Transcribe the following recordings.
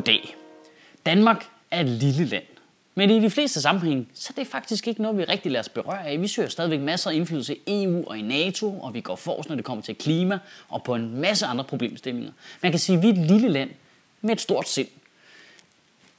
Goddag. Danmark er et lille land. Men i de fleste sammenhænge, så er det faktisk ikke noget, vi rigtig lader os berøre af. Vi søger stadigvæk masser af indflydelse i EU og i NATO, og vi går forrest, når det kommer til klima og på en masse andre problemstillinger. Man kan sige, at vi er et lille land med et stort sind.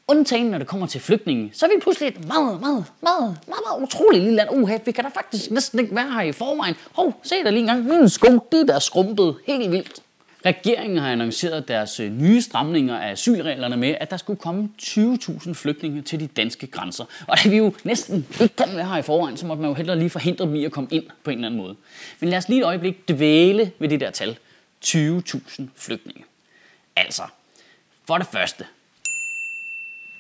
Undtagen, når det kommer til flygtninge, så er vi pludselig et meget, meget, meget, meget, meget utroligt lille land. Uha, vi kan da faktisk næsten ikke være her i forvejen. Hov, se hmm, der lige engang. Min sko, det der skrumpet helt vildt. Regeringen har annonceret deres øh, nye stramninger af asylreglerne med, at der skulle komme 20.000 flygtninge til de danske grænser. Og da vi jo næsten ikke kan være her i forvejen, så måtte man jo hellere lige forhindre dem i at komme ind på en eller anden måde. Men lad os lige et øjeblik dvæle ved det der tal. 20.000 flygtninge. Altså, for det første,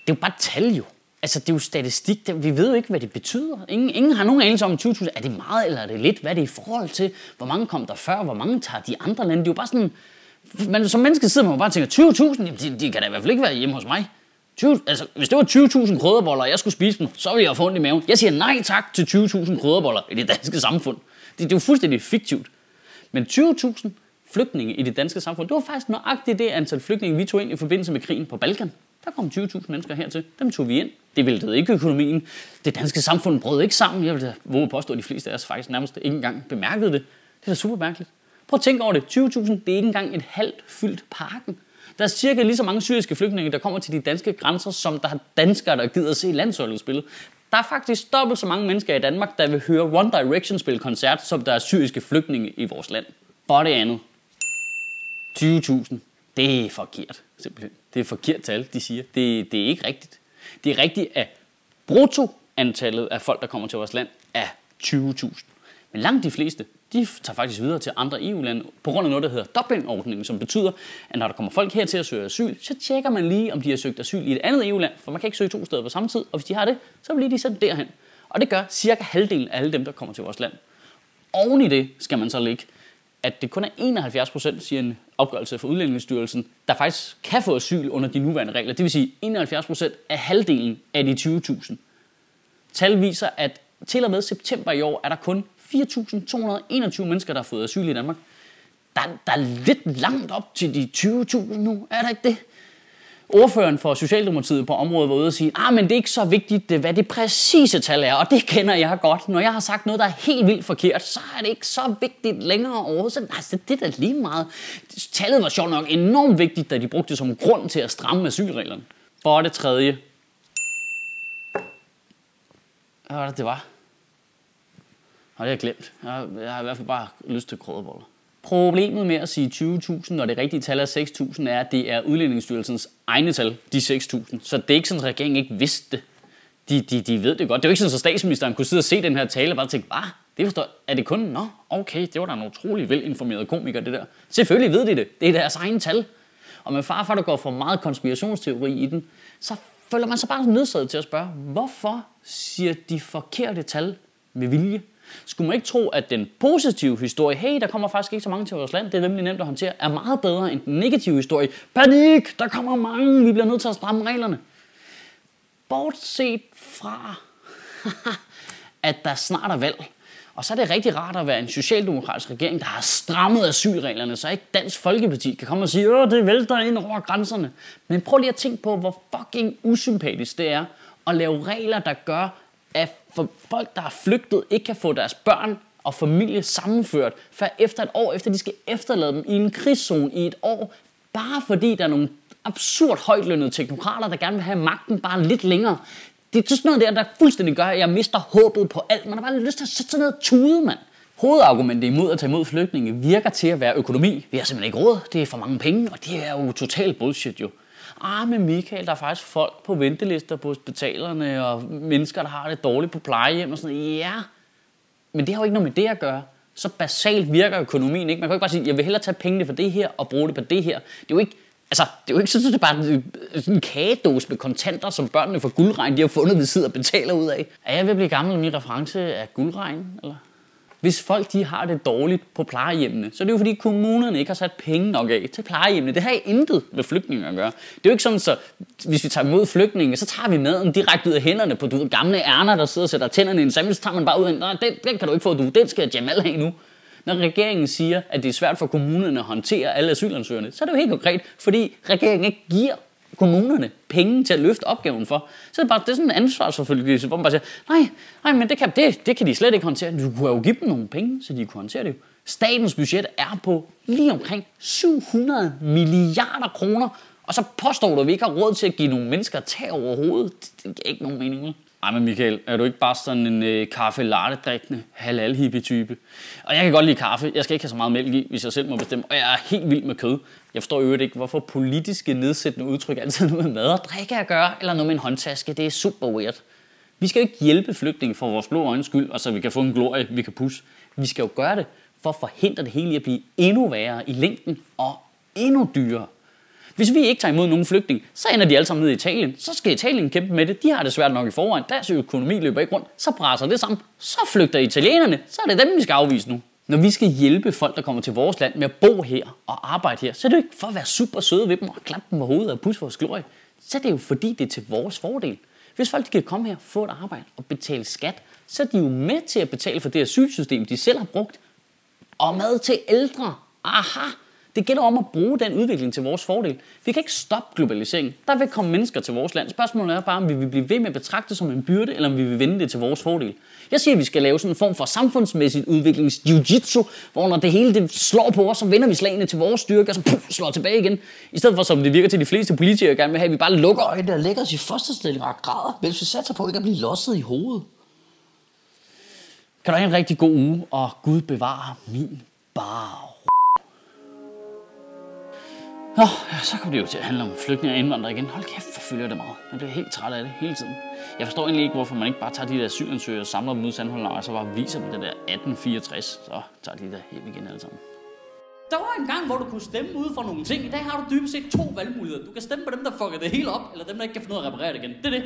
det er jo bare tal jo. Altså, det er jo statistik. Vi ved jo ikke, hvad det betyder. Ingen, ingen har nogen anelse om 20.000. Er det meget, eller er det lidt? Hvad er det i forhold til? Hvor mange kom der før? Hvor mange tager de andre lande? Det er jo bare sådan... Men som menneske sidder man jo bare og tænker, 20.000? De, de kan da i hvert fald ikke være hjemme hos mig. 20, altså, hvis det var 20.000 krydderboller, og jeg skulle spise dem, så ville jeg få ondt i maven. Jeg siger nej tak til 20.000 krydderboller i det danske samfund. Det, det er jo fuldstændig fiktivt. Men 20.000 flygtninge i det danske samfund, det var faktisk nøjagtigt det antal flygtninge, vi tog ind i forbindelse med krigen på Balkan. Der kom 20.000 mennesker hertil. Dem tog vi ind. Det væltede ikke økonomien. Det danske samfund brød ikke sammen. Jeg vil da våge påstå, at de fleste af os faktisk nærmest ikke engang bemærkede det. Det er da super mærkeligt. Prøv at tænke over det. 20.000, det er ikke engang et halvt fyldt parken. Der er cirka lige så mange syriske flygtninge, der kommer til de danske grænser, som der er danskere, der gider at se landsholdet spille. Der er faktisk dobbelt så mange mennesker i Danmark, der vil høre One Direction spille koncert, som der er syriske flygtninge i vores land. For det andet. 20.000. Det er forkert, simpelthen. Det er forkert tal, de siger. Det, det er ikke rigtigt. Det er rigtigt, at bruttoantallet af folk, der kommer til vores land, er 20.000. Men langt de fleste, de tager faktisk videre til andre EU-lande på grund af noget, der hedder Dublin-ordningen, som betyder, at når der kommer folk her til at søge asyl, så tjekker man lige, om de har søgt asyl i et andet EU-land, for man kan ikke søge to steder på samme tid, og hvis de har det, så bliver de sendt derhen. Og det gør cirka halvdelen af alle dem, der kommer til vores land. Oven i det skal man så ligge, at det kun er 71 procent, siger en opgørelse fra Udlændingsstyrelsen, der faktisk kan få asyl under de nuværende regler. Det vil sige 71 procent er halvdelen af de 20.000. Tal viser, at til og med september i år er der kun 4.221 mennesker, der har fået asyl i Danmark. Der, der er lidt langt op til de 20.000 nu, er der ikke det? ordføreren for Socialdemokratiet på området var ude og sige, ah, men det er ikke så vigtigt, hvad det præcise tal er, og det kender jeg godt. Når jeg har sagt noget, der er helt vildt forkert, så er det ikke så vigtigt længere overhovedet. Så altså, det er da lige meget. Tallet var sjovt nok enormt vigtigt, da de brugte det som grund til at stramme asylreglerne. For det tredje. Hvad var det, det var? Og det har jeg glemt. Jeg har, jeg har i hvert fald bare lyst til krødeboller. Problemet med at sige 20.000, når det rigtige tal er 6.000, er, at det er Udlændingsstyrelsens egne tal, de 6.000. Så det er ikke sådan, at regeringen ikke vidste det. De, de, de ved det godt. Det er jo ikke sådan, at statsministeren kunne sidde og se den her tale og bare tænke, hvad? Det forstår, er det kun, nå, okay, det var da en utrolig velinformeret komiker, det der. Selvfølgelig ved de det. Det er deres egne tal. Og med far for, der går for meget konspirationsteori i den, så føler man sig bare nødsaget til at spørge, hvorfor siger de forkerte tal med vilje? Skulle man ikke tro, at den positive historie, hey, der kommer faktisk ikke så mange til vores land, det er nemlig nemt at håndtere, er meget bedre end den negative historie. Panik, der kommer mange, vi bliver nødt til at stramme reglerne. Bortset fra, at der snart er valg. Og så er det rigtig rart at være en socialdemokratisk regering, der har strammet asylreglerne, så ikke Dansk Folkeparti kan komme og sige, at det vælter ind over grænserne. Men prøv lige at tænke på, hvor fucking usympatisk det er at lave regler, der gør, at for folk, der er flygtet, ikke kan få deres børn og familie sammenført, før efter et år, efter de skal efterlade dem i en krigszone i et år, bare fordi der er nogle absurd højtlønnede teknokrater, der gerne vil have magten bare lidt længere. Det er sådan noget der, der fuldstændig gør, at jeg mister håbet på alt. Man har bare lyst til at sætte sig ned og tude, mand. Hovedargumentet imod at tage imod flygtninge virker til at være økonomi. Vi har simpelthen ikke råd, det er for mange penge, og det er jo totalt bullshit jo ah, men Michael, der er faktisk folk på ventelister på hospitalerne, og mennesker, der har det dårligt på plejehjem og sådan noget. Ja, men det har jo ikke noget med det at gøre. Så basalt virker økonomien ikke. Man kan jo ikke bare sige, jeg vil hellere tage pengene fra det her og bruge det på det her. Det er jo ikke, altså, det er jo ikke sådan, at det er bare øh, en kagedåse med kontanter, som børnene fra guldregn, de har fundet ved siden og betaler ud af. Er jeg ved at blive gammel, min reference er guldregn, eller? Hvis folk de har det dårligt på plejehjemmene, så er det jo fordi kommunerne ikke har sat penge nok af til plejehjemmene. Det har intet med flygtninge at gøre. Det er jo ikke sådan, så hvis vi tager imod flygtninge, så tager vi maden direkte ud af hænderne på du, gamle ærner, der sidder og sætter tænderne i en sandwich, så tager man bare ud af, Nej, den, den kan du ikke få, du, den skal Jamal have nu. Når regeringen siger, at det er svært for kommunerne at håndtere alle asylansøgerne, så er det jo helt konkret, fordi regeringen ikke giver kommunerne penge til at løfte opgaven for. Så er det, bare, det er sådan en ansvarsforfølgelse, hvor man bare siger, nej, nej, men det kan, det, det kan de slet ikke håndtere. Du kunne jo give dem nogle penge, så de kunne håndtere det. Statens budget er på lige omkring 700 milliarder kroner, og så påstår du, at vi ikke har råd til at give nogle mennesker tag over hovedet. Det giver ikke nogen mening, vel? Ej, men Michael, er du ikke bare sådan en øh, kaffe latte drikkende halal hippie type? Og jeg kan godt lide kaffe. Jeg skal ikke have så meget mælk i, hvis jeg selv må bestemme. Og jeg er helt vild med kød. Jeg forstår øvrigt ikke, hvorfor politiske nedsættende udtryk altid noget med mad og drikke at gøre, eller noget med en håndtaske. Det er super weird. Vi skal jo ikke hjælpe flygtninge for vores blå øjens skyld, og så vi kan få en glorie, vi kan pusse. Vi skal jo gøre det for at forhindre det hele i at blive endnu værre i længden og endnu dyrere. Hvis vi ikke tager imod nogen flygtning, så ender de alle sammen ned i Italien. Så skal Italien kæmpe med det. De har det svært nok i forvejen. Deres økonomi løber ikke rundt. Så presser det sammen. Så flygter italienerne. Så er det dem, vi skal afvise nu. Når vi skal hjælpe folk, der kommer til vores land med at bo her og arbejde her, så er det jo ikke for at være super søde ved dem og klappe dem på hovedet og pusse vores glorie. Så er det jo fordi, det er til vores fordel. Hvis folk kan komme her, få et arbejde og betale skat, så er de jo med til at betale for det asylsystem, de selv har brugt. Og mad til ældre. Aha! Det gælder om at bruge den udvikling til vores fordel. Vi kan ikke stoppe globaliseringen. Der vil komme mennesker til vores land. Spørgsmålet er bare, om vi vil blive ved med at betragte det som en byrde, eller om vi vil vende det til vores fordel. Jeg siger, at vi skal lave sådan en form for samfundsmæssigt udviklings jiu-jitsu, hvor når det hele det slår på os, så vender vi slagene til vores styrke, og så puff, slår tilbage igen. I stedet for, som det virker til de fleste politikere gerne vil have, at vi bare lukker øjnene og lægger os i fosterstilling og græder, mens vi satser på ikke at blive losset i hovedet. Kan du have en rigtig god uge, og Gud bevare min bar. Nå, ja, så kommer det jo til at handle om flygtninge og indvandrere igen. Hold kæft, hvor følger det meget. Man bliver helt træt af det hele tiden. Jeg forstår egentlig ikke, hvorfor man ikke bare tager de der asylansøgere og samler dem ud i sandholdene, og så bare viser dem det der 1864. Så tager de der hjem igen alle sammen. Der var en gang, hvor du kunne stemme ud for nogle ting. I dag har du dybest set to valgmuligheder. Du kan stemme på dem, der fucker det hele op, eller dem, der ikke kan finde ud af at reparere det igen. Det er det.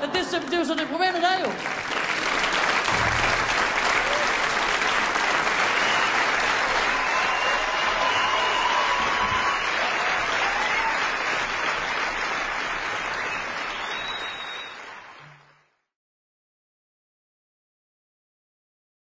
Ja, det, er, det er jo så det problemet der jo.